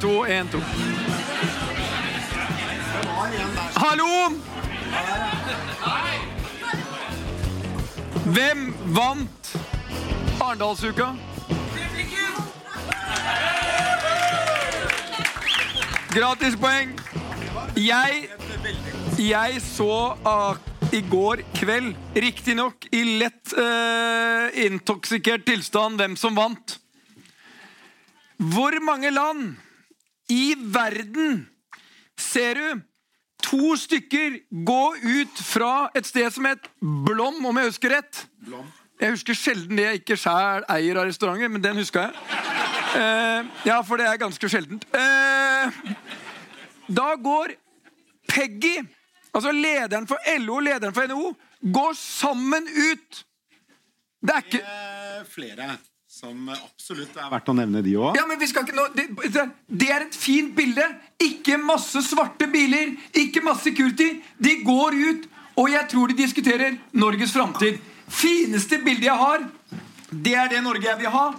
to, en, to. Hallo! Hvem vant Arendalsuka? Gratispoeng. Jeg, jeg så ak i går kveld, riktignok i lett uh, intoksikert tilstand, hvem som vant. Hvor mange land i verden ser du to stykker gå ut fra et sted som het Blom, om jeg husker rett? Jeg husker sjelden det jeg ikke sjæl eier av restauranter, men den huska jeg. Eh, ja, for det er ganske sjeldent. Eh, da går Peggy, altså lederen for LO og lederen for NHO, går sammen ut. Det er ikke Flere som absolutt er verdt å nevne, de òg. Ja, men vi skal ikke nå det, det- det er et fint bilde. Ikke masse svarte biler, ikke masse Kurti. De går ut, og jeg tror de diskuterer Norges framtid. Fineste bildet jeg har, det er det Norge jeg vil ha.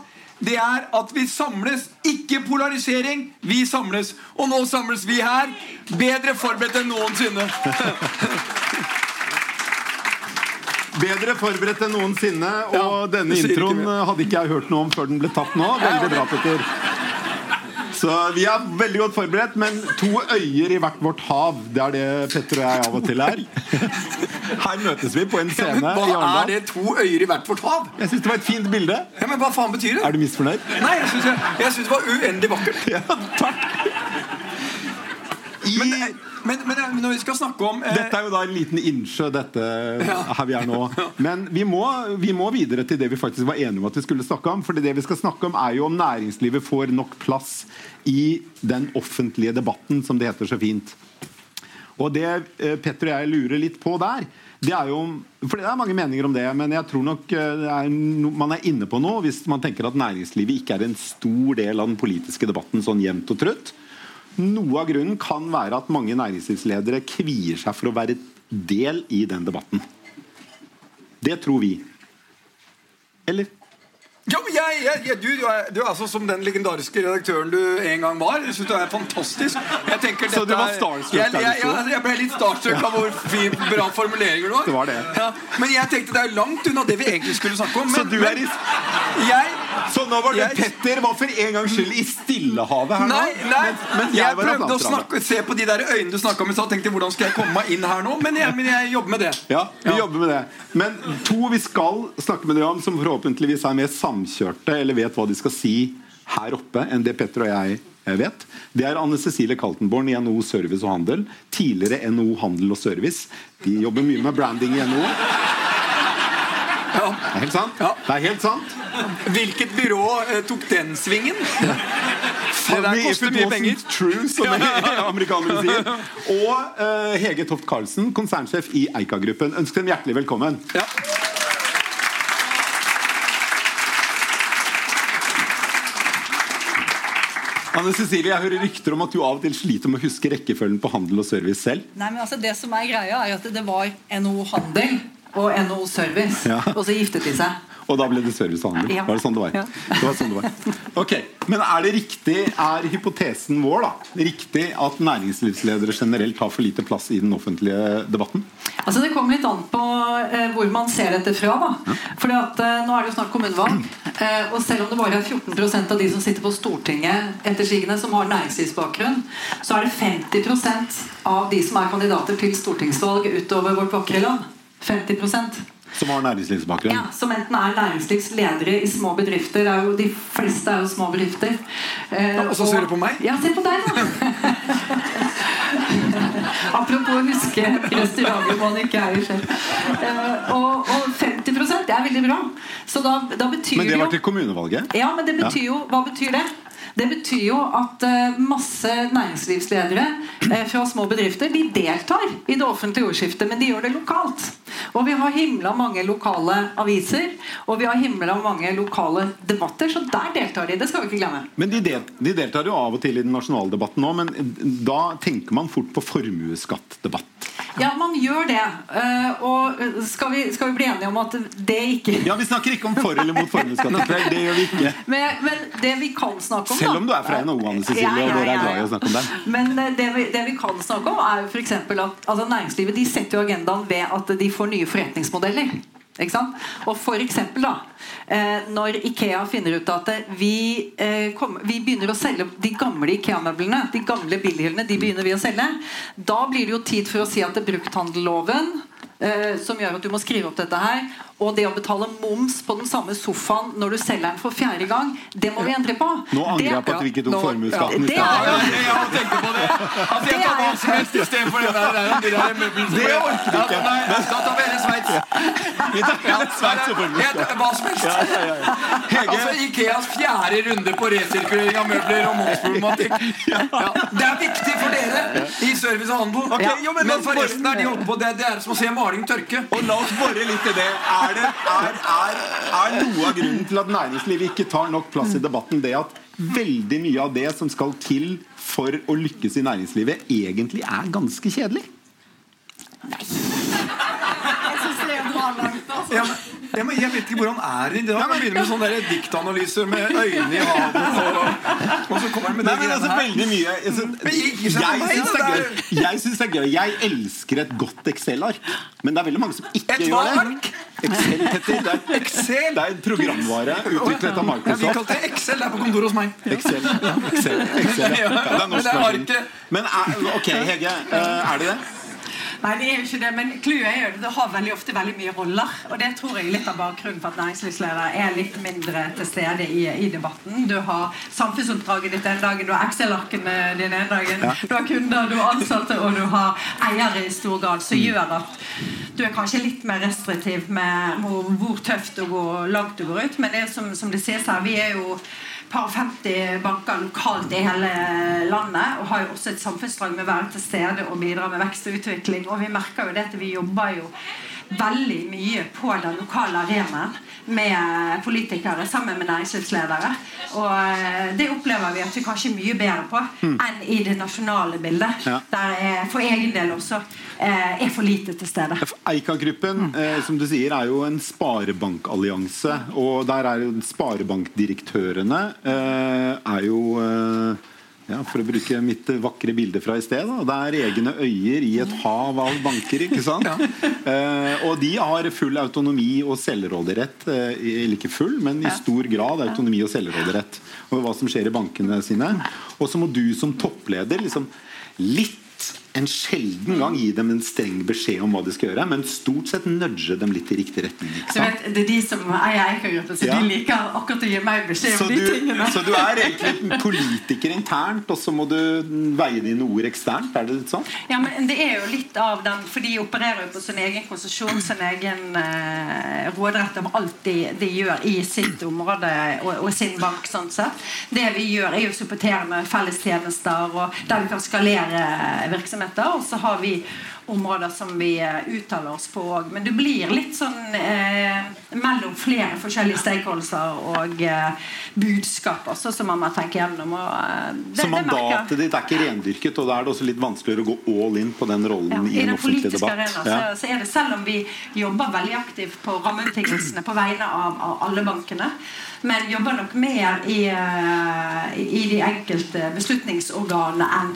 Det er at vi samles. Ikke polarisering. Vi samles. Og nå samles vi her. Bedre forberedt enn noensinne. Bedre forberedt enn noensinne. Og Ja, denne introen ikke hadde ikke jeg hørt noe om før den ble tatt nå. Veldig bra, Petter. Så vi er veldig godt forberedt, men to øyer i hvert vårt hav. Det er det Petter og jeg av og til er. Her møtes vi på en scene Men i hva er det to øyer i hvert vårt hav? Jeg syns det var et fint bilde. Ja, men Hva faen betyr det? Er du misfornøyd? Nei, jeg syns, det var uendelig vakkert. Ja, takk. I, Men, men, men, men når vi skal snakke om eh, Dette er jo da en liten innsjø, dette her vi er nå. Men vi må, vi må videre til det vi faktisk var enige om at vi skulle snakke om. For det vi skal snakke om, er jo om næringslivet får nok plass i den offentlige debatten, som det heter så fint. Og det eh, Petter og jeg lurer litt på der, det er jo For det er mange meninger om det, men jeg tror nok eh, er no, man er inne på noe hvis man tenker at næringslivet ikke er en stor del av den politiske debatten sånn jevnt og trutt. Noe av grunnen kan være at mange næringslivsledere kvier seg for å være del i den debatten. Det tror vi. Eller? Ja, jeg, jeg, du, du, er, du er altså som den legendariske redaktøren du en gang var. Jeg synes du er fantastisk. Jeg tenker, Så du var starstruck jeg, der jeg, jeg, ble litt starstruck av hvor fin, bra formuleringer du har. Det var det. Ja, men jeg tenkte det er langt unna det vi egentlig skulle snakke om. Men, Så du er i men jeg, Så nå var det Jeg- Petter var for en gangs skyld i Stillehavet her nå? Nei, nei. Men, men jeg jeg prøvde å snakke, se på de der øynene du snakka med. Så tenkte jeg, hvordan skal jeg komme meg inn her nå? Men jeg, men jeg jobber med det. Ja, vi Ja. jobber med det. Men to vi skal snakke med dere om, som forhåpentligvis er mer samkjørte eller vet hva de skal si her oppe, enn det Petter og jeg eh, vet. Det er Anne Cecilie Kaltenborn i NHO Service og Handel. Tidligere NHO Handel og Service. De jobber mye med branding i NHO. Ja. Det er helt sant. Ja. Det er helt sant. Hvilket byrå eh, tok den svingen? Det der koster mye penger. True, som amerikanere sier. Og eh, Hege Toft Karlsen, konsernsjef i Eika-gruppen. Ønsker dem hjertelig velkommen. Ja. Anne Cecilie, jeg hører rykter om at du av og til sliter med å huske rekkefølgen på handel og service selv. Nei, men altså Det som er greia, er at det var NHO Handel og NHO Service, Ja. og så giftet de seg. Og da ble det service og handel. Ja. Var det sånn det var? Ja. Det var sånn det var. Ok, Men er det riktig, er hypotesen vår da, riktig at næringslivsledere generelt har for lite plass i den offentlige debatten? Altså Det kommer litt an på eh, hvor man ser dette fra. da Fordi at eh, Nå er det jo snart kommunevalg. Eh, og selv om det bare er 14% av de som sitter på Stortinget etter sigende som har næringslivsbakgrunn, så er det 50% av de som er kandidater til stortingsvalg utover vårt vakre land. 50% Som har næringslivsbakgrunn? Ja, Som enten er næringslivsledere i små bedrifter. Er jo, de fleste er jo små bedrifter. Eh, og så ser du på meg? Ja, se på deg, da! Apropos huske restauranter man ikke er i selv. Eh, og, og 50 det er veldig bra. Så da, da betyr Men det var til kommunevalget? Ja, men det betyr jo Hva betyr det? Det betyr jo at eh, masse næringslivsledere eh, fra små bedrifter De deltar i det offentlige ordskiftet, men de gjør det lokalt. Og vi har himla mange lokale aviser, og vi har himla mange lokale debatter, så der deltar de. Det skal vi ikke glemme. Men de, del, de deltar jo av og til i den nasjonale debatten nå, men da tenker man fort på formuesskattdebatt. Ja, man gjør det. Eh, og skal vi, skal vi bli enige om at det ikke Ja, Vi snakker ikke om for eller mot formuesskatt. Det gjør vi ikke. men, men det vi kan snakke om Selv om du er fra NHO, Anne Cecilie, Ja, ja, og dere er glad i å snakke om det. Men eh, det vi, det vi kan snakke om, er jo f.eks. at altså, næringslivet de setter jo agendaen ved at de får nye forretningsmodeller. Ikke sant? Og for eksempel da eh, Når Ikea finner ut at eh, vi, eh, kom, vi begynner å selge de gamle Ikea-møblene, de gamle billighyllene, de begynner vi å selge, da blir det jo tid for å si at det er brukthandelloven eh, som gjør at du må skrive opp dette her. Og det å betale moms på den samme sofaen når du selger den for fjerde gang, det må vi endre på. Nå angrer jeg på at vi ikke tok formuesskatten i Det Ja, er ja, jeg har tenkt på det. Altså, jeg tar hva som helst istedenfor den der, Det de der møbelen. Det orker du ikke. Da tar vi heller Sveits. Vi tar Ja, og formuesskatt. helt- Hva som helst. Altså Ikeas fjerde runde på resirkulering av møbler og momsproblematikk. Ja. Det er viktig for dere i service og handel. Okay, jo, men men, for resten er de holdt på det, det er som å se maling tørke. Og la oss bore litt i det. Er, det er, er, er noe av grunnen til at næringslivet ikke tar nok plass i debatten, det at veldig mye av det som skal til for å lykkes i næringslivet, egentlig er ganske kjedelig? Ja, men, ja, men jeg vet ikke hvor han er i dag. Han begynner med sånn der diktanalyse med øynene i havet. Og, og så kommer han med Nei, det men altså, veldig mye altså, Jeg syns det er da. gøy. Jeg det er gøy Jeg elsker et godt Excel-ark. Men det er veldig mange som ikke Et gjør det. Excel, Petter. Det er, Excel? det er en programvare utviklet av Ja, vi Microsoft. kalte det Excel Det er på kontoret hos meg. Excel. Excel, Excel. Ja, det er Men norsk det er versjon. arket. Men er, ok, Hege. eh, Er det det? Nei, det er jo ikke det, men clouet er jo det har veldig ofte veldig mye roller. Og det tror jeg litt av bakgrunnen for at næringslivsledere er litt mindre til stede i, i debatten. Du har samfunnsoppdraget ditt den dagen, du har Excel-arkene dine den dagen, du har kunder, du har ansatte, og du har eiere i stor grad, som gjør at du er kanskje litt mer restriktiv med hvor, hvor tøft og hvor langt du går ut. Men det som, som det sies her, vi er jo par 50 banker lokalt i hele landet og har jo også et samfunnsdrag med å være til stede og bidra med vekst og utvikling. Og vi merker jo det at vi jobber jo veldig mye på den lokale arenaen med politikere sammen med næringslivsledere. Og eh, det opplever vi at vi kanskje er mye bedre på enn i det nasjonale bildet. Ja. Der jeg for egen del også eh, er for lite til stede. Eika-gruppen eh, som du sier, er jo en sparebankallianse. Og der er jo sparebankdirektørene eh, er jo eh, ja, For å bruke mitt vakre bilde fra i sted. Da. Det er egne øyer i et hav av banker. ikke sant? Eh, og de har full autonomi og selvråderett. Eh, eller ikke full, men i stor grad autonomi og selvråderett over hva som skjer i bankene sine. Og så må du som toppleder liksom litt en sjelden gang gi dem en streng beskjed om hva de skal gjøre, men stort sett nudge dem litt i riktig retning. sant? vet, det er de som eier Eika-gruppen, så Ja. de liker akkurat å gi meg beskjed Så om de du, tingene. så du er egentlig en politiker internt, og så må du veie dine ord eksternt? Er det litt sånn? Ja, men det er jo litt av den For de opererer jo på sin egen konsesjon, sin egen eh, råderett om alt de, de gjør i sitt område og, og sin bank. sånn sett. Det vi gjør, er jo supportere med fellestjenester og der vi kan skalere virksomheter. Og så har vi områder som vi eh, uttaler oss på òg. Men det blir litt sånn eh, mellom flere forskjellige stakeholdelser og eh, budskap også, som man må tenke gjennom. Og, eh, det, Så mandatet ditt er ikke rendyrket, og da er det også litt vanskeligere å gå all in på den rollen Ja, i I en den offentlig politiske debatt. arena Ja. så, så er det selv om vi jobber veldig aktivt på rammebetingelsene på vegne av, av alle bankene, men jobber nok mer i, eh, i de enkelte beslutningsorganene enn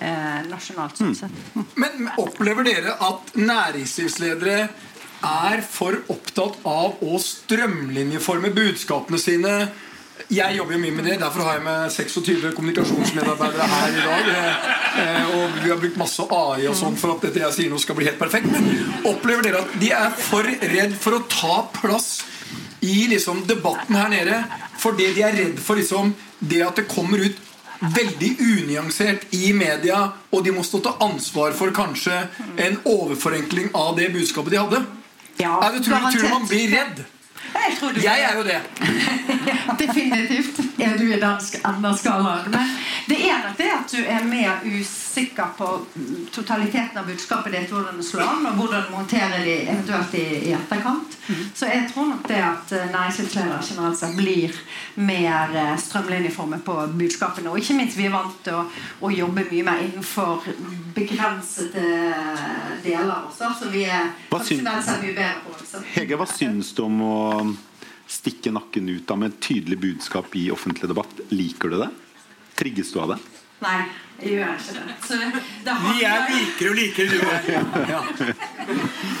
eh, nasjonalt. Mm. sånn sett. Men opplever dere at næringslivsledere er for opptatt av å strømlinjeforme budskapene sine? Jeg jobber jo mye med det, derfor har jeg med 26 kommunikasjonsmedarbeidere her i dag. Eh, Og vi har brukt masse AI og sånn for at dette jeg sier nå skal bli helt perfekt. Men opplever dere at de er for redd for å ta plass i liksom debatten her nede fordi de er redd for liksom det at det kommer ut veldig unyansert i media, og de må stå til ansvar for kanskje en overforenkling av det budskapet de hadde. Ja, Er det, tror, tror man blir redd? Jeg tror du Jeg er jo det. Definitivt er du i dansk enden. Men det er nok det at du er mer usikker på mm, totaliteten av budskapet ditt, hvordan det slår an, og hvordan du håndterer de eventuelt i, i etterkant. Så jeg tror nok det at eh, næringslivsledere generelt sett blir mer eh, strømlinjeformet på budskapene. Og ikke minst vi er vant til å, å jobbe mye mer innenfor begrensede deler også, så vi er tradisjonelt sett mye bedre på. Så. Hege, hva syns du om å stikke nakken ut av med et tydelig budskap i offentlig debatt? Liker du det? Trigges du av det? Nei, gjør ikke det. Så det Vi er handler- likere og likere, du òg. Ja.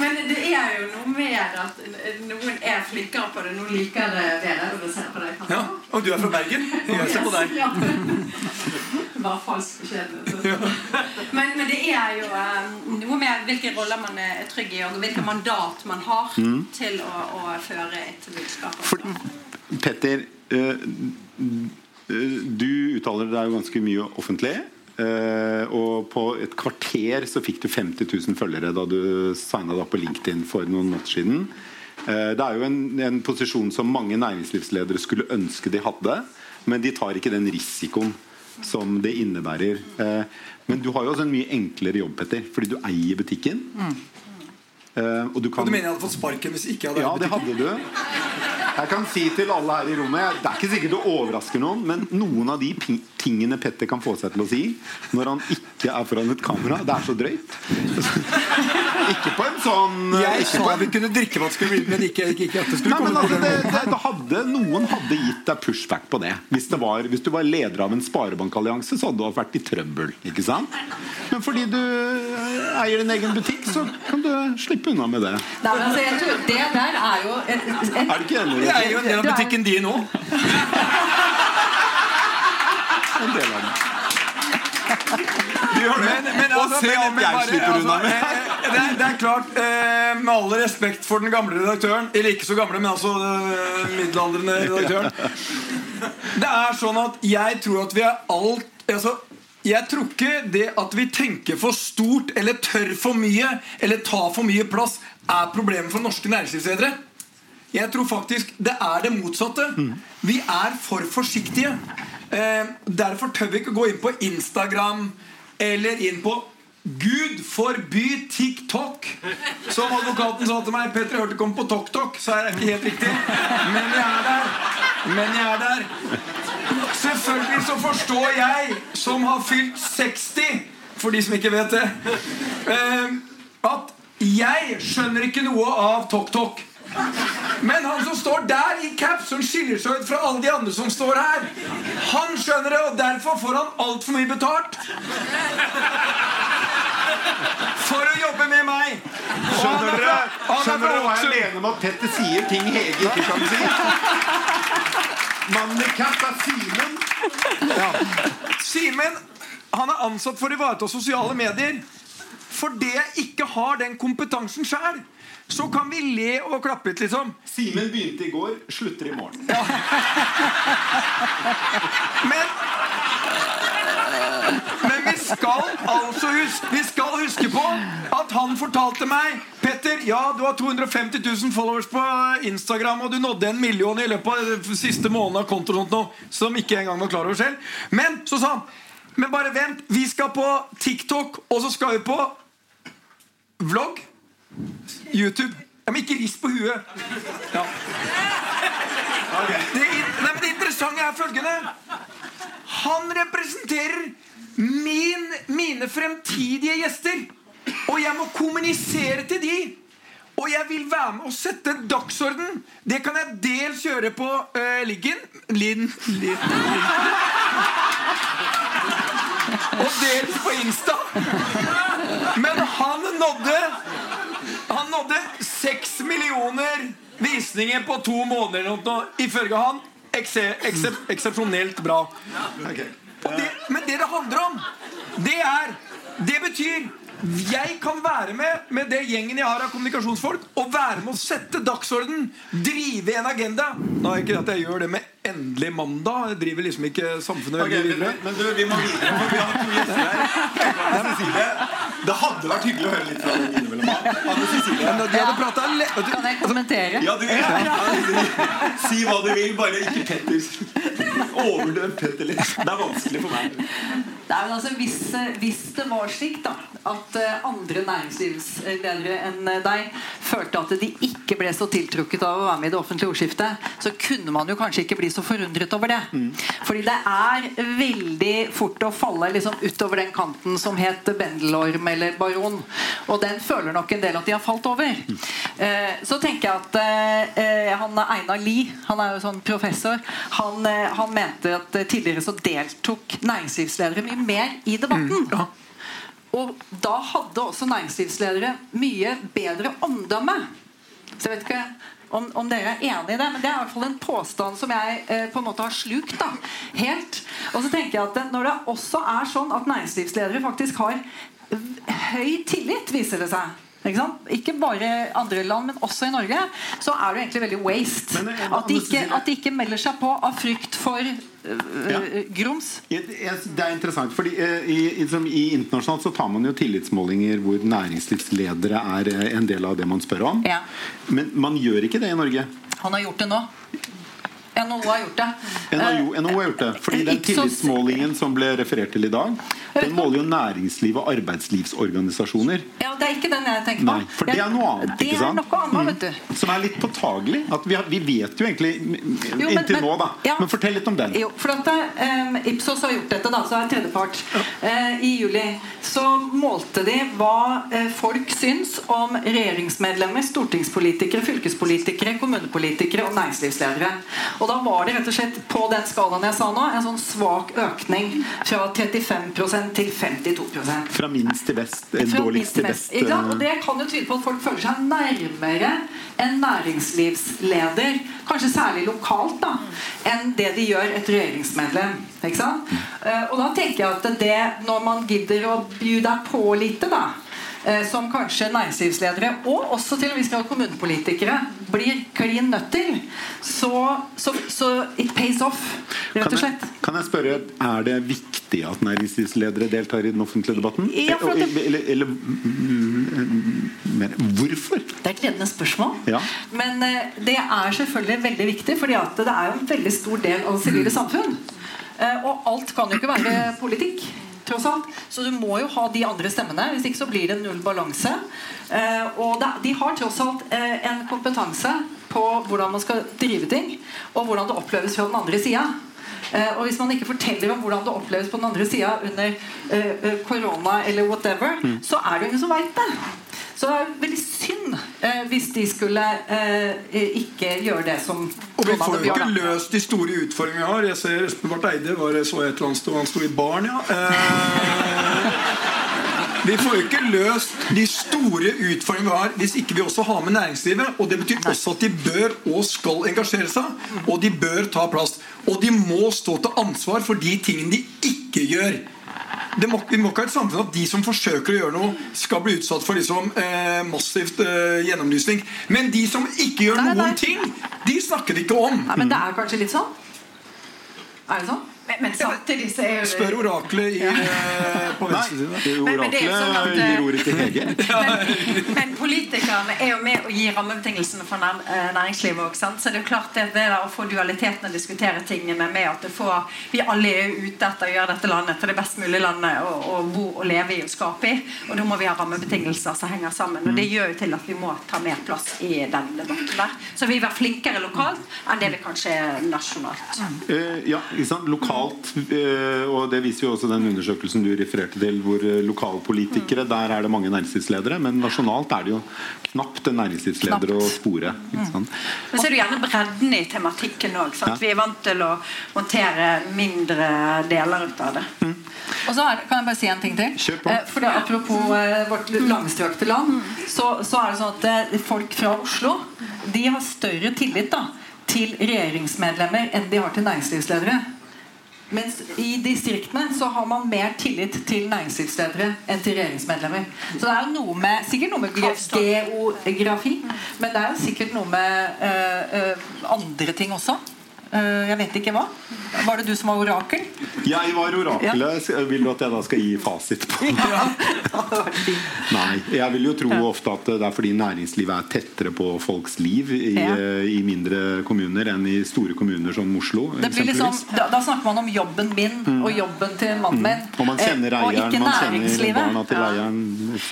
Men det er jo noe med at noen er flinkere på det, noen liker det bedre. Og ser på deg. Ja. Og du er fra Bergen? Jeg ser på deg. Ja. Bare falsk beskjedenhet. Men, men det er jo eh, noe med hvilke roller man er trygg i, og hvilket mandat man har Mm. til å, å føre et budskap. For, Petter, eh, du uttaler deg jo ganske mye offentlig. Eh, og på et kvarter så fikk du 50 000 følgere da du signa deg opp på LinkedIn for noen måneder siden. Eh, det er jo en, en posisjon som mange næringslivsledere skulle ønske de hadde, men de tar ikke den risikoen som det innebærer. Eh, men du har jo også en mye enklere jobb, Petter, fordi du eier butikken. Eh, og du Og kan du mener jeg hadde fått sparken hvis ikke jeg hadde ja, det hadde du. Jeg kan si til alle her i rommet Det er ikke sikkert du overrasker noen, men noen av de tingene Petter kan få seg til å si når han ikke er foran et kamera, det er så drøyt. Ikke på en sånn Jeg ikke på sa en- vi kunne drikke vanskelig, men ikke, ikke, ikke at det skulle Nei, men komme altså, det, det, det hadde, Noen hadde gitt deg pushback på det. Hvis, det var, hvis du var leder av en sparebankallianse, så hadde du vært i trøbbel. Ikke sant? Men fordi du eh, eier din egen butikk, så kan du slippe unna med det. Nei, men altså, jeg tror Det der er jo en, en, Er du ikke enig? Jeg er jo en del av butikken din òg. En del av det. Men, men, Og altså, se om men jeg bare, slipper unna altså, med. eh, det, er- det er klart, eh, med all respekt for den gamle redaktøren Eller ikke så gamle, men altså eh, middelaldrende redaktøren. Det er sånn at jeg tror at vi er alt altså, Jeg tror ikke det at vi tenker for stort eller tør for mye eller tar for mye plass, er problemet for norske næringslivsledere. Jeg tror faktisk det er det motsatte. Vi er for forsiktige. Eh, derfor tør vi ikke gå inn på Instagram eller inn på Gud forby TikTok! Som advokaten sa til meg. Petter, jeg hørte du kom på TokTok, så er det ikke helt riktig. Men jeg er der. Men jeg er der. Selvfølgelig så forstår jeg, som har fylt 60, for de som ikke vet det, eh, at jeg skjønner ikke noe av TokTok. Men han som står der i caps, som skiller seg ut fra alle de andre som står her, han skjønner det, og derfor får han altfor mye betalt. For å jobbe med meg. Skjønner er dere er Skjønner dere hva jeg mener med at Petter sier ting Hege ikke kan si? Mannen i caps er Simen. Simen han er ansatt for å ivareta sosiale medier. Fordi jeg ikke har den kompetansen sjøl, så kan vi le og klappe litt, liksom. Simen begynte i går, slutter i morgen. Men Men vi skal altså huske, vi skal huske på at han fortalte meg Petter, ja, du har 250 000 followers på Instagram, og du nådde en million i løpet av siste måneden av konto nå, som ikke engang var klar over selv. Men så sa han Men bare vent, vi skal på TikTok, og så skal vi på vlogg. YouTube. Ja, men ikke rist på huet. Ja. Det, nei, men det interessante er følgende Han representerer min, mine fremtidige gjester. Og jeg må kommunisere til de. Og jeg vil være med og sette dagsorden. Det kan jeg dels gjøre på uh, Liggen. Linn. Linn. Og dels på Insta. Men han nådde nådde seks millioner visninger på to måneder. eller noe, Ifølge han eksepsjonelt bra. Okay. det, men det det handler om, det er Det betyr jeg kan være med med det gjengen jeg har av kommunikasjonsfolk, og være med å sette dagsorden, drive en agenda. Nå er ikke at jeg gjør det med Endelig mandag. Driver liksom ikke samfunnet Ok, veldig men, videre. men du, vi må videre, for vi har to gjester her. Cecilie, det hadde vært hyggelig å høre litt fra deg innimellom. Anne Cecilie. Men de hadde prata Kan jeg kommentere? Ja, du, Si hva du vil, bare ikke Petter. Overdøv Petter litt. Det er vanskelig for meg. Nei, men altså, hvis, hvis det var slik da at eh, andre næringslivsledere enn eh, deg følte at de ikke ble så tiltrukket av å være med i det offentlige ordskiftet, så kunne man jo kanskje ikke bli så forundret over det. Fordi det er veldig fort å falle liksom utover den kanten som het bendelorm eller baron. Og den føler nok en del at de har falt over. Eh, så tenker jeg at eh, eh, han Einar Lie, han er jo sånn professor, han, eh, han mente at tidligere så deltok næringslivsledere mye mer i debatten. Og da hadde også næringslivsledere mye bedre omdømme. Så jeg vet ikke om, om dere er enig i det, men det er i hvert fall en påstand som jeg eh, på en måte har slukt da, helt. Og så tenker jeg at når det også er sånn at næringslivsledere faktisk har høy tillit, viser det seg. Ikke, ikke bare andre land, men også i Norge. Så er det egentlig veldig waste. Eh, At de, ikke, at de ikke melder seg på av frykt for øh, Ja. øh, grums. Det er interessant, fordi eh, i, i, som i Internasjonalt så tar man jo tillitsmålinger hvor næringslivsledere er eh, en del av det man spør om. Ja. Men man gjør ikke det i Norge. Han har gjort det nå. NHO har gjort det. NHO, NHO har gjort det. Fordi den tillitsmålingen som ble referert til i dag, den måler jo næringsliv og arbeidslivsorganisasjoner. Ja, Det er ikke den jeg tenker på. Nei, for det er noe annet, Det ikke sant? sant? Er noe annet, vet du. Som er litt påtagelig. At vi, har, vi vet jo egentlig Jo, men- inntil men- nå, da. ja. Men fortell litt om den. Jo, for at um, Ipsos har gjort dette, da, så er tredjepart. Eh, I juli så målte de hva uh, folk syns om regjeringsmedlemmer, stortingspolitikere, fylkespolitikere, kommunepolitikere og næringslivsledere. Og da var det rett og slett på den skalaen jeg sa nå, en sånn svak økning fra 35 til 52 Fra minst til best. Dårligst til best. Ja, Og eh, Det kan jo tyde på at folk føler seg nærmere en næringslivsleder, kanskje særlig lokalt, da, enn det de gjør et regjeringsmedlem. Ikke sant? Eh, Og da tenker jeg at det, når man gidder å by deg på lite, da som kanskje næringslivsledere og også til en viss grad kommunepolitikere blir klin nødt til, så, så, så it pays off, rett Kan og jeg, slett. kan jeg spørre, Er det viktig at næringslivsledere deltar i den offentlige debatten? Ja, for det- eller, eller mm, mer, hvorfor? Det er et ledende spørsmål. Ja. Men eh, det er selvfølgelig veldig viktig, fordi det er jo en veldig stor del av det sivile samfunn. Eh, og alt kan jo ikke være politikk. Tross alt. Så du må jo ha de andre stemmene. Hvis ikke så blir det null balanse. Eh, og de har tross alt eh, en kompetanse på hvordan man skal drive ting, og hvordan det oppleves fra den andre sida. Uh, og hvis man ikke forteller om hvordan det oppleves på den andre sida under eh, uh, korona eller whatever, så er det ingen som veit det. Så det er veldig synd eh, hvis de skulle eh, ikke gjøre det som Og vi får jo ikke løst de store utfordringene vi har. Jeg ser Espen Barth Eide var så et eller annet sted, han sto i baren, ja. Eh, vi får jo ikke løst de store utfordringene vi har hvis ikke vi også har med næringslivet. Og det betyr også at de bør og skal engasjere seg. Og de bør ta plass. Og de må stå til ansvar for de tingene de ikke gjør. Må, vi må ikke ha et samfunn at de som forsøker å gjøre noe, skal bli utsatt for liksom, eh, massivt eh, gjennomlysning. Men de som ikke gjør Nei, nei. noen ting, de snakker det ikke om. Nei, men det er kanskje litt sånn? Er det sånn? Men, men samtidig så er jo det Spør oraklet i, eh, på venstre Oraklet Men- men det sånn at, eh, gir ordet til Hege. men, men politikerne er jo med å gi rammebetingelsene for eh, næringslivet òg. Så det er jo klart det, det der å få dualiteten og diskutere tingene med at det får, vi alle er ute etter å gjøre dette landet til det best mulige landet å, å bo og leve i og skape i. Og da må vi ha rammebetingelser som henger sammen. Og det gjør jo til at vi må ta mer plass i den debatten der. Så vi vil være flinkere lokalt enn det vi kanskje er nasjonalt. Eh, ja, ikke sant? Lokalt, eh, og det viser jo også den undersøkelsen du refererte til, hvor eh, lokalpolitikere, der er det mange næringslivsledere, men nasjonalt er det jo knapt en næringslivsleder å spore. Ikke sant? Men så er det gjerne bredden i tematikken òg. Ja. Vi er vant til å håndtere mindre deler ut av det. Og så er, kan jeg bare si en ting til. Kjør på. Eh, for det, apropos eh, vårt langstrakte land, så, så er det sånn at eh, folk fra Oslo De har større tillit da, til regjeringsmedlemmer enn de har til næringslivsledere. Mens i distriktene så har man mer tillit til næringslivsledere enn til regjeringsmedlemmer. Så det er noe med, sikkert noe med geografi, men det er sikkert noe med eh, eh, andre ting også. Eh, Jeg vet ikke hva. Var det du som var orakel? Jeg var oraklet. Vil du at jeg da skal gi fasit på Ja, det hadde. Nei, jeg vil jo tro ofte at det er fordi næringslivet er tettere på folks liv i, Ja. i mindre kommuner enn i store kommuner som Oslo. Det blir liksom, da, da snakker man om jobben min og jobben til mannen min. Og man kjenner eh, og eieren, ikke man kjenner næringslivet. barna til Ja. eieren.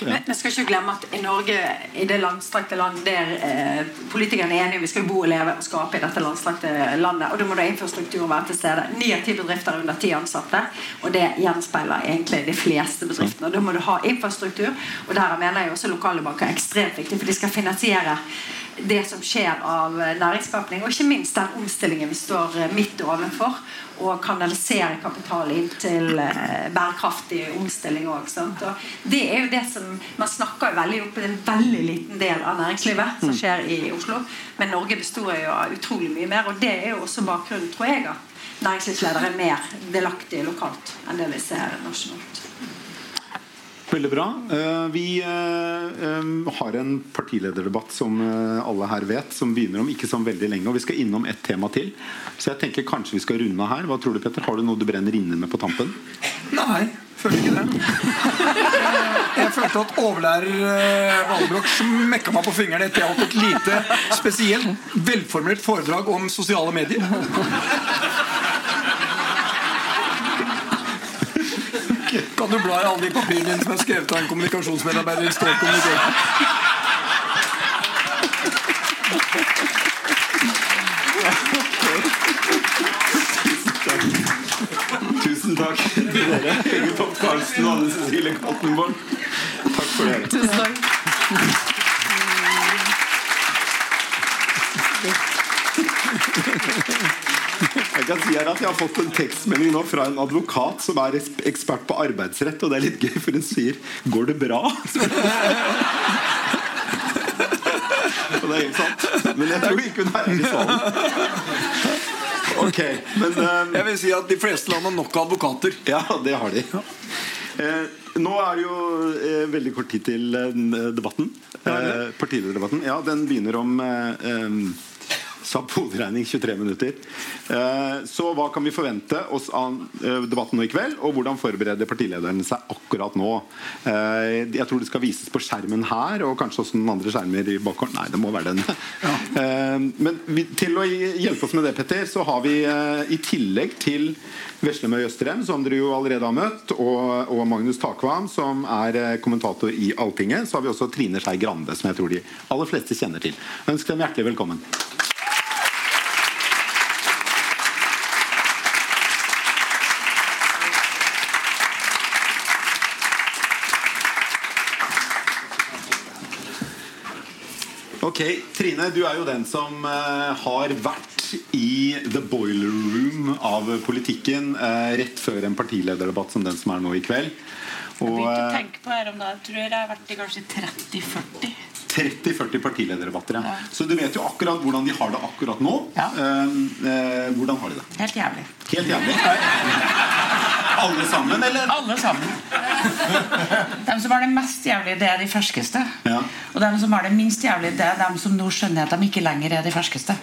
Ja. Men vi skal ikke glemme at i Norge, i det langstrakte land der eh, politikerne er enige vi skal bo og leve og skape i dette langstrakte landet, og da må det infrastruktur være til stede. Ni av ti bedrifter er under ti ansatte, og det gjenspeiler egentlig de fleste bedriftene. Og Da må du ha infrastruktur, og der mener jeg også lokale banker er ekstremt viktig, for de skal finansiere det som skjer av næringsskapning, og ikke minst den omstillingen vi står eh, midt overfor, og kanalisere kapital inn til eh, bærekraftig omstilling også. Det er jo det som Man snakker veldig opp i en veldig liten del av næringslivet som skjer i Oslo, men Norge består jo av utrolig mye mer, og det er jo også bakgrunnen, tror jeg, at næringslivsledere er mer delaktige lokalt enn det vi ser nasjonalt. Veldig bra. Eh, Vi eh, eh, har en partilederdebatt som alle her vet, som begynner om ikke så veldig lenge. Og vi skal innom ett tema til. Så jeg tenker kanskje vi skal runde her. Hva tror du, Petter? Har du noe du brenner inne med på tampen? Nei, føler ikke det. Jeg følte at overlærer Valbrok smekka meg på fingeren etter jeg holdt et lite, spesielt velformulert foredrag om sosiale medier. Kan du bla i alle de papirene dine som er skrevet av en kommunikasjonsmedarbeider i Stål kommunikasjon? Tusen takk til dere. Hege Topp Karlsen og Anne Cecilie Kaltenborg. Takk for det. Tusen takk. Jeg kan si her at jeg har fått en tekstmelding nå fra en advokat som er ekspert på arbeidsrett, og det er litt gøy, for hun sier 'Går det bra?' og det er helt sant. Men jeg tror ikke hun er i salen. Ok, men um, Jeg vil si at De fleste land har nok advokater. Ja, det har de. Eh, nå er det jo eh, veldig kort tid til eh, debatten. Eh, Partilederdebatten. Ja, den begynner om eh, Sapp hovedregning 23 minutter. Eh, så hva kan vi forvente oss av eh, debatten nå i kveld? Og hvordan forbereder partilederne seg akkurat nå? Eh, jeg tror det skal vises på skjermen her, og kanskje også noen andre skjermer i bakhånd. Nei, det må være den. Ja. men til å hjelpe oss med det, Petter, så har vi i tillegg til Veslemøy Østrem, som dere jo allerede har møtt, og, og Magnus Takvam, som er kommentator i Alltinget, så har vi også Trine Skei Grande, som jeg tror de aller fleste kjenner til. Ønsk dem hjertelig velkommen. Ok, Trine, du er jo den som eh, har vært i the boiler room av politikken eh, rett før en partilederdebatt som den som er nå i kveld. Jeg Og begynte å eh, tenke på her om dagen. Jeg tror jeg har vært i kanskje 30-40. 30-40 partilederdebatter. Ja. Ja. Så du vet jo akkurat hvordan de har det akkurat nå. Ja. Hvordan har de det? Helt jævlig. Helt jævlig. Alle sammen, eller? Alle sammen. De som har det mest jævlig, det er de ferskeste. Ja. Og de som har det minst jævlig, det er de som nå skjønner at de ikke lenger er de ferskeste.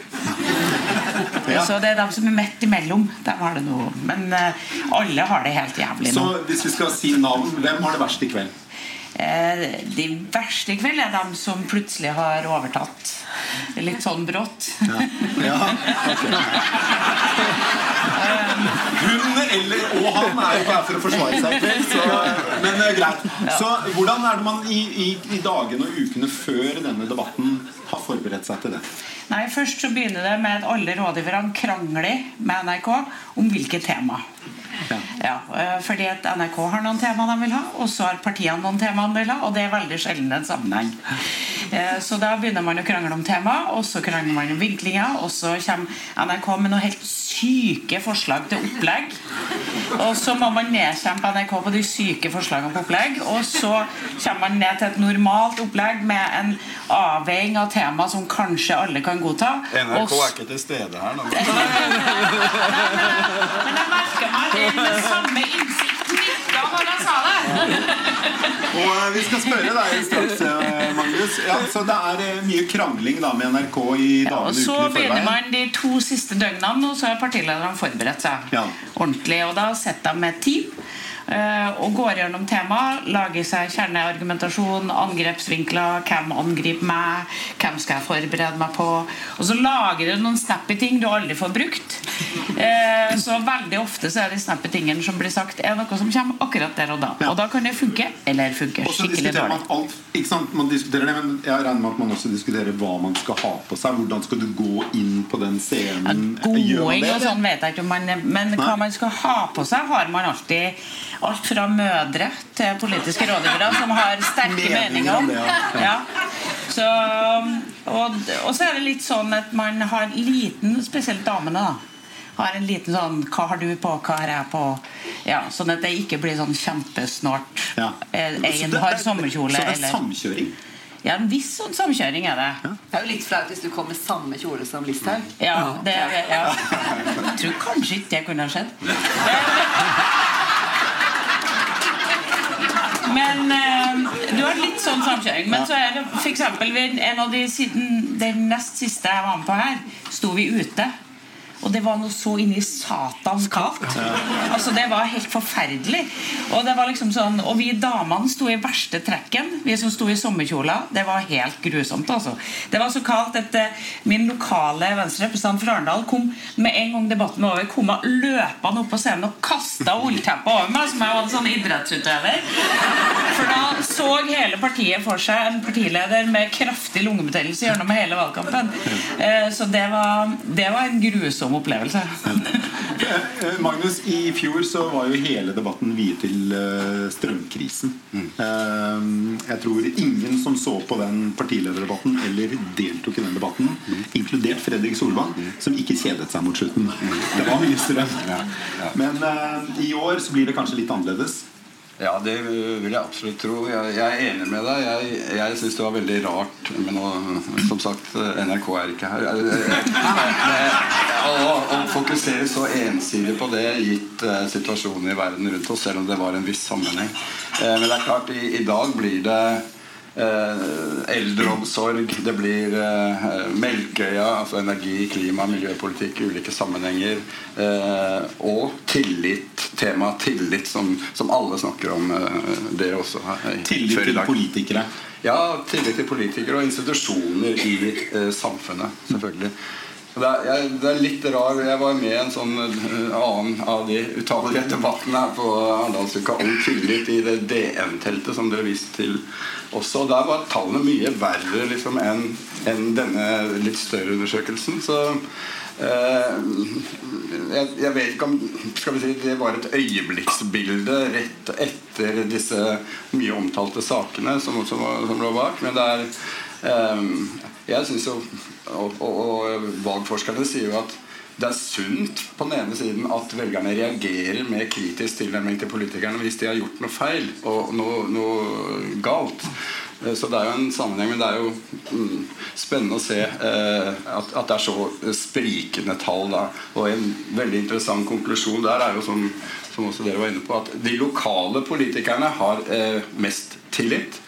Ja. Så det er de som er midt imellom. De har det noe. Men uh, alle har det helt jævlig nå. Så hvis vi skal si navn, hvem har det verst i kveld? Eh, de verste i kveld er de som plutselig har overtatt. Litt sånn brått. Ja, ok. Hun eller og han er jo ikke her for å forsvare seg til så, men eh, greit. Så hvordan er det man i, i, i dagene og ukene før denne debatten har forberedt seg til det? Nei, Først så begynner det med at alle rådgiverne krangler med NRK om hvilke tema. Ja. Ja, eh, fordi at NRK har noen tema de vil ha, og så har partiene noen tema de vil ha, og det er veldig sjelden en sammenheng. Eh, Så da begynner man å krangle om tema, og så krangler man om vinklinger, og så kommer NRK med noe helt syke forslag til opplegg. Og så må man nedkjempe NRK på de syke forslagene på opplegg, og så kommer man ned til et normalt opplegg med en avveiing av tema som kanskje alle kan godta. NRK er ikke til stede her nå. men jeg merker meg det med samme innsikt nikka når jeg sa det. Og eh, Vi skal spørre deg straks, eh, Magnus. Ja, så det er eh, mye krangling da med NRK i Ja, og dagene så begynner man de to siste døgnene, og så har partilederne forberedt seg Ja. ordentlig. Og da setter de med et team og går gjennom temaet, lager seg kjerneargumentasjon, angrepsvinkler, hvem angriper meg, hvem skal jeg forberede meg på? Og så lager du noen snappy ting du aldri får brukt. Eh, så veldig ofte så er de snappy tingene som blir sagt, er noe som kommer akkurat der og da. Og da kan det funke, eller funke skikkelig dårlig. man alt. Ikke sant? Man diskuterer det, men jeg regner med at man også diskuterer hva man skal ha på seg. Hvordan skal du gå inn på den scenen? Ja, Gåing og sånn vet jeg ikke om man Men hva man skal ha på seg, har man alltid alt fra mødre til politiske rådgivere som har sterke Meninger meninger om ja. Ja. Så, og, og så er det litt sånn at man har liten, spesielt damene, da. Har en liten sånn 'Hva har du på? Hva har jeg på?' Ja, Sånn at det ikke blir sånn kjempesnart. Ja. Eh, En har sommerkjole Så det er eller samkjøring? Ja, en viss sånn samkjøring er det. Det er jo litt flaut hvis du kom med samme kjole som Listhaug. Ja, det, ja. Jeg tror kanskje ikke det kunne ha skjedd. Men eh, du har litt sånn samkjøring. Men så er det ved en av de siden den nest siste jeg var med på her, sto vi ute. Og det var noe så inni satans kaldt. Altså Det var helt forferdelig. Og det var liksom sånn Og vi damene sto i verste trekken. Vi som sto i sommerkjoler. Det var helt grusomt. altså Det var så kaldt at eh, min lokale venstrerepresentant fra Arendal kom med en gang debatten var over, kom løpende opp på scenen og kasta ullteppet over meg, som jeg var en sånn idrettsutøver. For da så hele partiet for seg en partileder med kraftig lungebetennelse gjennom hele valgkampen. Eh, Så det var, det var en grusom opplevelse. Eh, Magnus, i fjor så var jo hele debatten viet til eh, strømkrisen. Mm. Jeg tror ingen som så på den partilederdebatten eller deltok i den debatten, inkludert Fredrik Solvang, som ikke kjedet seg mot slutten. Det var mye strøm. Men eh, i år så blir det kanskje litt annerledes. Ja, det vil jeg absolutt tro. Jeg, jeg er enig med deg. Jeg, jeg syns det var veldig rart Men nå, som sagt, NRK er ikke her. Å, fokusere så ensidig på det, gitt eh, situasjonen i verden rundt oss, selv om det var en viss sammenheng. Eh, men det er klart, i, i dag blir det eldreomsorg, det blir eh, Melkøya, altså energi, klima, miljøpolitikk i ulike sammenhenger. Eh, og tillit. Tema tillit, som, som alle snakker om. Eh, dere også her. eh, Tillit til politikere. Ja, tillit til politikere og institusjoner i eh, samfunnet, selvfølgelig. Det er, jeg, det er litt rar Jeg var med i en sånn eh, annen av de utallige debattene her på Arendalsuka om tillit i det DN-teltet som dere viste til også. Der var tallene mye verre liksom, enn en denne litt større undersøkelsen. Så eh, jeg, jeg vet ikke om skal vi si, det var et øyeblikksbilde rett etter disse mye omtalte sakene som, som, som lå bak. Men det er eh, Jeg syns jo og, og, og valgforskerne sier jo at det er sunt på den ene siden at velgerne reagerer med kritisk tilnærming til politikerne hvis de har gjort noe feil og noe, noe galt. Eh, Så det er jo en sammenheng, men det er jo mm, spennende å se eh, at, det er så sprikende tall. Da. Og en veldig interessant konklusjon der er jo som, som også dere var inne på, at de lokale politikerne har eh, mest tillit.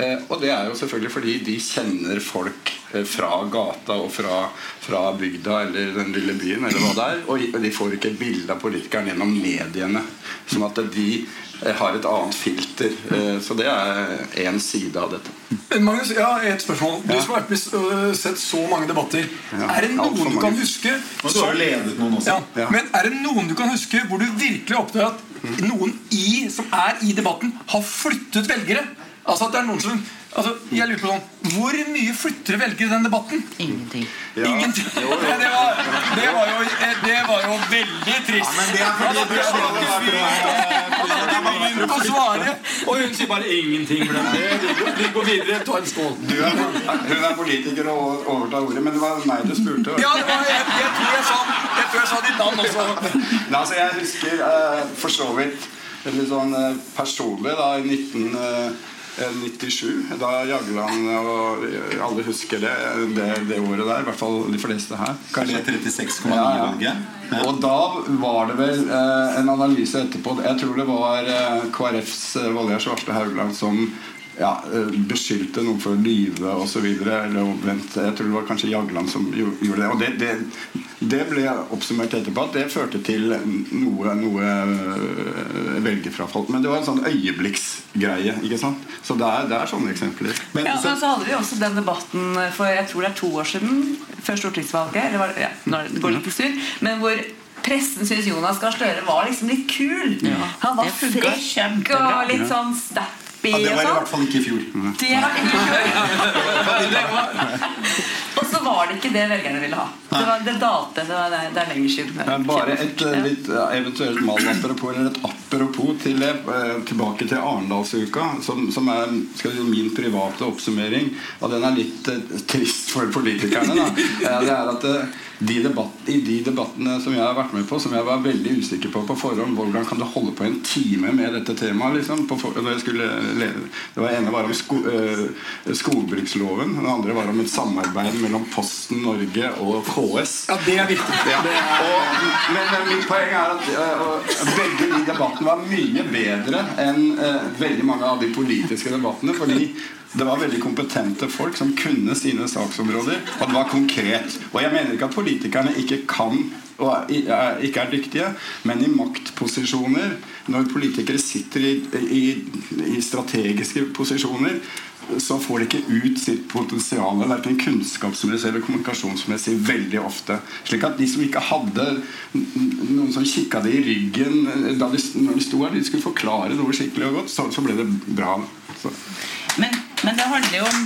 Og det er jo selvfølgelig fordi de kjenner folk fra gata og fra, fra bygda eller den lille byen, eller hva det er. Og de får ikke et bilde av politikeren gjennom mediene. Sånn at de eh, har et annet filter. Eh, så det er én side av dette. Men Magnus, har et spørsmål. Du som har vært sett så mange debatter. Ja, Er det noen du kan huske Og du har ledet noen også. ja, Ja. Men er det noen du kan huske hvor du virkelig oppdager at noen i, som er i debatten, har flyttet velgere? Altså at det er noen som altså, Jeg lurer på sånn Hvor mye flytter velger i den debatten? Ingenting. Ja. Ingenting. Jo, jo. Det, var, det, var jo, det var jo veldig trist. Ja, men det er fordi du er Begynn å svare, og hun sier bare ingenting. for det. Vi går- videre. Ta en skål. Du er, hun er politiker og overtar ordet, men det var meg du spurte. Ja, det var, jeg, jeg, tror jeg, sa, jeg tror jeg sa ditt navn også. Nei, altså jeg husker eh, for så vidt litt sånn eh, personlig da i 1997 Da Jagland og eh, alle husker det, det, det året der. I hvert fall de fleste her. Kanskje 36,9-valget? Og da var det vel eh, en analyse etterpå Jeg tror det var eh, KrFs eh, Valgerd Svarte Haugland som ja, eh, beskyldte noen for å lyve osv. Eller omvendt. Jeg tror det var kanskje Jagland som gjorde det. Og det, det, det ble oppsummert etterpå at det førte til noe, noe øh, velgerfrafall. Men det var en sånn øyeblikksgreie. ikke sant? Så det er, det er sånne eksempler. ja, men så hadde vi også den debatten for jeg tror det er to år siden, før stortingsvalget. Eller var ja, det går litt styr. Men hvor pressen syntes Jonas Gahr Støre var liksom litt kul. Han var det frekk og litt sånn sånn snappy Ja, det var i hvert sånn. fall ikke i fjor. Det var ikke Og så var det ikke det velgerne ville ha. Det, var, det dalte. Det, var, det er lenger siden. Men bare et ja. litt eventuelt malapropos eller et apropos til det, eh, tilbake til Arendalsuka, som, som er skal si, min private oppsummering. Og den er litt eh, trist for politikerne. Da. Eh, det er at eh, de debatt, I de debattene som jeg har vært med på, som jeg var veldig usikker på på forhånd Hvordan kan du holde på en time med dette temaet? Liksom, på for, når jeg skulle lede. Det var ene var om sko, eh, skogbruksloven. Den andre var om et samarbeid mellom Posten Norge og KS. Ja, det er viktig. Ja. Og, men, men mitt poeng er at øh, og begge de debattene var mye bedre enn uh, veldig mange av de politiske debattene. Fordi det var veldig kompetente folk som kunne sine saksområder. Og det var konkret. Og jeg mener ikke at politikerne ikke kan og er- ikke er dyktige, men i maktposisjoner, når politikere sitter i, i, i strategiske posisjoner, så får de ikke ut sitt potensial, verken kunnskapsmessig eller kommunikasjonsmessig, veldig ofte. Slik at de som ikke hadde noen som kikka det i ryggen eh, da de, når de sto her, de skulle forklare noe skikkelig og godt, så, så ble det bra. Men, men det handler jo om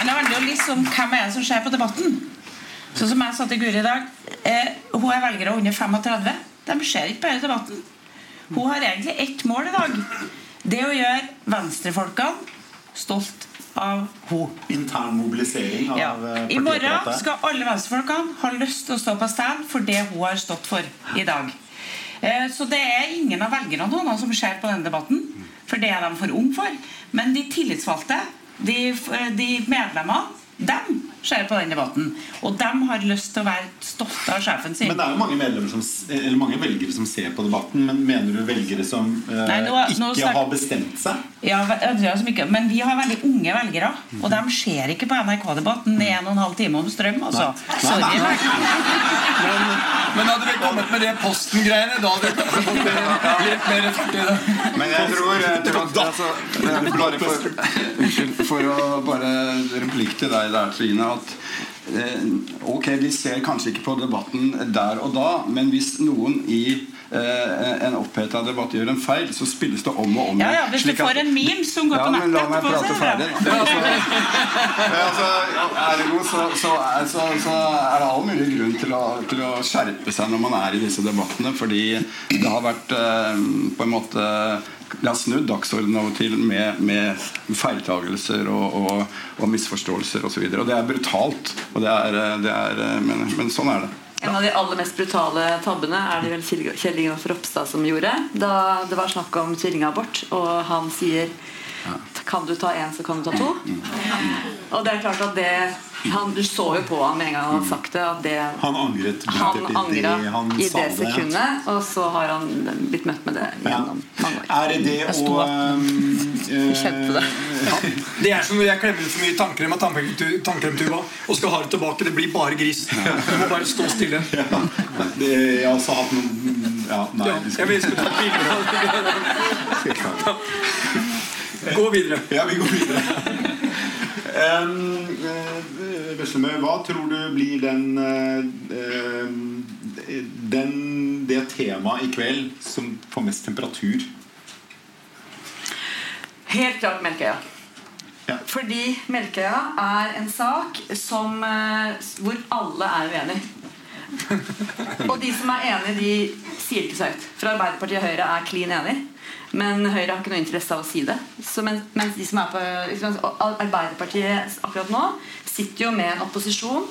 Men det handler jo litt om hvem er det som ser på debatten. Sånn som jeg sa til Guri i dag. Eh, hun er velgere under 35. De ser ikke bare debatten. Hun har egentlig ett mål i dag. Det å gjøre venstrefolkene stolt av henne. Intern mobilisering av Ja. eh, I morgen skal alle venstrefolkene ha lyst til å stå på stand for det hun har stått for i dag. Eh, Så det er ingen av velgerne nå som ser på denne debatten, for det er de for unge for. Men de tillitsvalgte, de, de medlemmene, de ser på den debatten. Og de har lyst til å være stolte av sjefen sin. Men det er jo mange, medlemmer som, eller mange velgere som ser på debatten. Men mener du velgere som eh, Nei, nå- nå ikke snakker- har bestemt seg? Ja, Mikke, men vi har veldig unge velgere, og de ser ikke på NRK-debatten i en og en halv time om strøm. Altså. Sorry. Men hadde vi kommet med det Posten-greiene, da hadde vi fått mer- litt mer fart i det. Men jeg tror, jeg tror at altså, bare for, Unnskyld for å bare replikk til deg der, Trine. At eh, ok, vi ser kanskje ikke på debatten der og da, men hvis noen i eh, en oppheta debatt gjør en feil, så spilles det om og om Ja, ja, Hvis du får en meme som går ja, på men nettet la meg prate er det ferdig. Ja, altså, ja, altså, ergo så, så, så, så er det all mulig grunn til å, til å skjerpe seg når man er i disse debattene, fordi det har vært eh, på en måte det har snudd dagsordenen av og til med, med feiltagelser og, og, og misforståelser osv. Og, så og det er brutalt. Og det er, eh, det er, eh, men, men sånn er det. En av de aller mest brutale tabbene er det vel Kjell Ingolf Ropstad som gjorde. Da det var snakk om tvillingabort, og han sier Kan du ta én, så kan du ta to. Og det er klart at det han, Du så jo på han med en gang han hadde sagt det, at det Han angret han angra det han i det det. sekundet, og så har han blitt møtt med det gjennom mange år. Er det det å um, Kjente det. Det er som når jeg klemmer ut for mye tannkrem av tannkremtuba og skal ha det tilbake. Det blir bare gris. Du må bare stå stille. det, Jeg har også hatt noen ja, nei, Ja, vi jeg vil skulle ta bilder av det. Gå videre. Ja, vi går videre. Um, eh, Veslemø, hva tror du blir den, uh, den Det temaet i kveld som får mest temperatur? Helt klart Melkøya. Ja. Fordi Melkøya er en sak som, eh, hvor alle er uenige. Og de som er enige, de sier ikke så høyt. For Arbeiderpartiet og Høyre er klin enige. Men Høyre har ikke noe interesse av å si det. Så mens, mens de som er på liksom, Arbeiderpartiet akkurat nå sitter jo med en opposisjon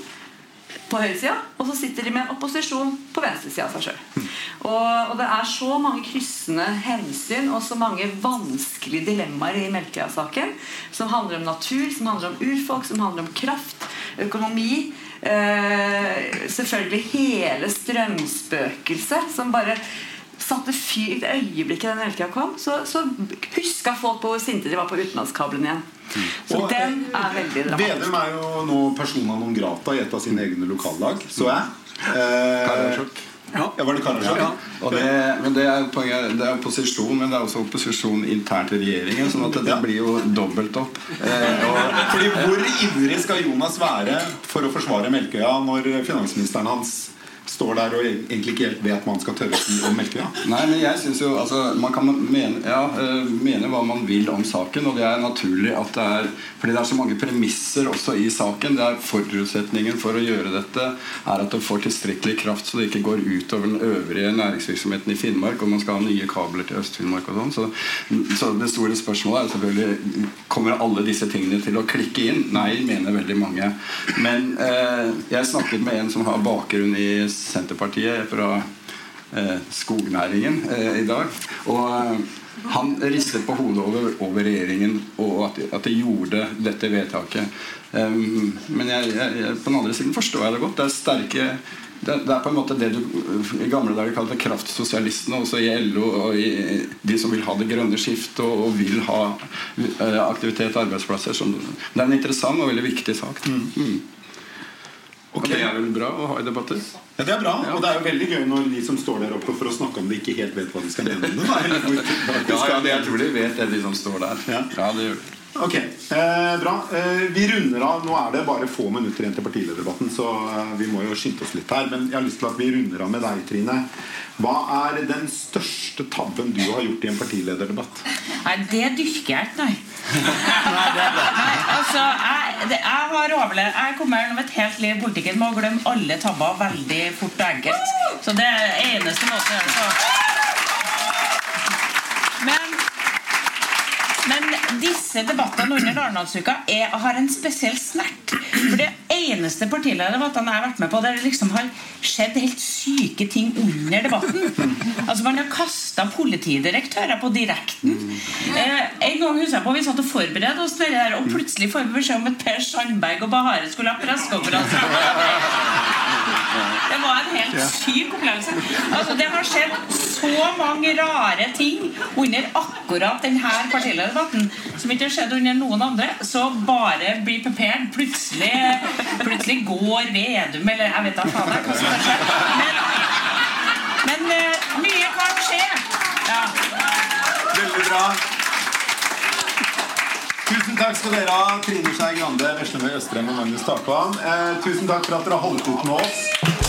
på høyresida, og så sitter de med en opposisjon på venstresida av seg sjøl. Og, og det er så mange kryssende hensyn og så mange vanskelige dilemmaer i Melkøya-saken. Som handler om natur, som handler om urfolk, som handler om kraft, økonomi. Eh, selvfølgelig hele strømspøkelset som bare satte fyr i det øyeblikket den elvtida kom, så, så huska folk på hvor sinte de var på utenlandskabelen igjen. Så Og, den er veldig dramatisk. Vedum er jo nå persona non grata i et av sine egne lokallag, så jeg. Eh, ja. ja, var det Karasjok? Ja. Og det, men det er, poenget, det er opposisjon, men det er også opposisjon internt i regjeringen. Sånn at det, det blir jo dobbelt opp. Eh, og, Fordi Hvor ivrig skal Jonas være for å forsvare Melkøya når finansministeren hans står der og egentlig ikke helt vet hva han skal tørre å melke? Ja. Nei, men jeg synes jo altså, Man kan mene, ja, eh, mene hva man vil om saken, og det er naturlig at det er Fordi det er så mange premisser også i saken. Det er Forutsetningen for å gjøre dette er at det får tilstrekkelig kraft, så det ikke går utover den øvrige næringsvirksomheten i Finnmark, og man skal ha nye kabler til Øst-Finnmark og sånn. Så, så det store spørsmålet er selvfølgelig Kommer alle disse tingene til å klikke inn? Nei, mener veldig mange. Men eh, jeg snakket med en som har bakgrunn i Senterpartiet fra eh, skognæringen eh, i dag. Og eh, han ristet på hodet over, over regjeringen og at, at de gjorde dette vedtaket. Um, men jeg, jeg, på den andre siden forstår jeg det godt. Det er sterke det, det er på en måte det du i gamle dager kalte kraftsosialistene, også i LO og i de som vil ha det grønne skiftet og, og vil ha aktivitet og arbeidsplasser. Som, det er en interessant og veldig viktig sak. Mm. Og det er vel bra å ha i debatter? Ja, Det er bra, og det er jo veldig gøy når de som står der oppe for å snakke om det, ikke helt vet hva de skal mene om det. Ja, ja, jeg tror de vet det, de som står der. Ja. Ja, det gjør de. Ok, eh, bra. Eh, vi runder av. Nå er det bare få minutter igjen til partilederdebatten, så eh, vi må jo skynde oss litt her. Men jeg har lyst til at vi runder av med deg, Trine. Hva er den største tabben du har gjort i en partilederdebatt? Nei, det dyrker jeg ikke, nei. nei altså, jeg, det, jeg har overlevd Jeg kommer gjennom et helt liv i politikken med å glemme alle tabber veldig fort og enkelt. Så det er eneste måten å gjøre det på. Men men disse debattene under Arendalsuka har en spesiell snert. For det eneste partilederdebattene jeg har vært med på der det liksom har skjedd helt syke ting under debatten. Altså Man har kasta politidirektører på direkten. Eh, en gang husker jeg på Vi satt og forberedte oss til det der, og plutselig får vi beskjed om at Per Sandberg og Bahare skulle ha pressekonferanse. Det var en helt syk opplevelse. Altså, det har skjedd så mange rare ting under akkurat denne partilederdebatten som ikke har skjedd under noen andre. Så bare bli prepared. Plutselig, plutselig går Vedum eller jeg vet da faen hva som kan skje. Men, men eh, mye kan skje. Ja. Veldig bra. Tusen takk skal dere ha, Trine Skei Grande, Veslemøy Østrem og Magnus Takvam. Eh, tusen takk for at dere har holdt ut med oss.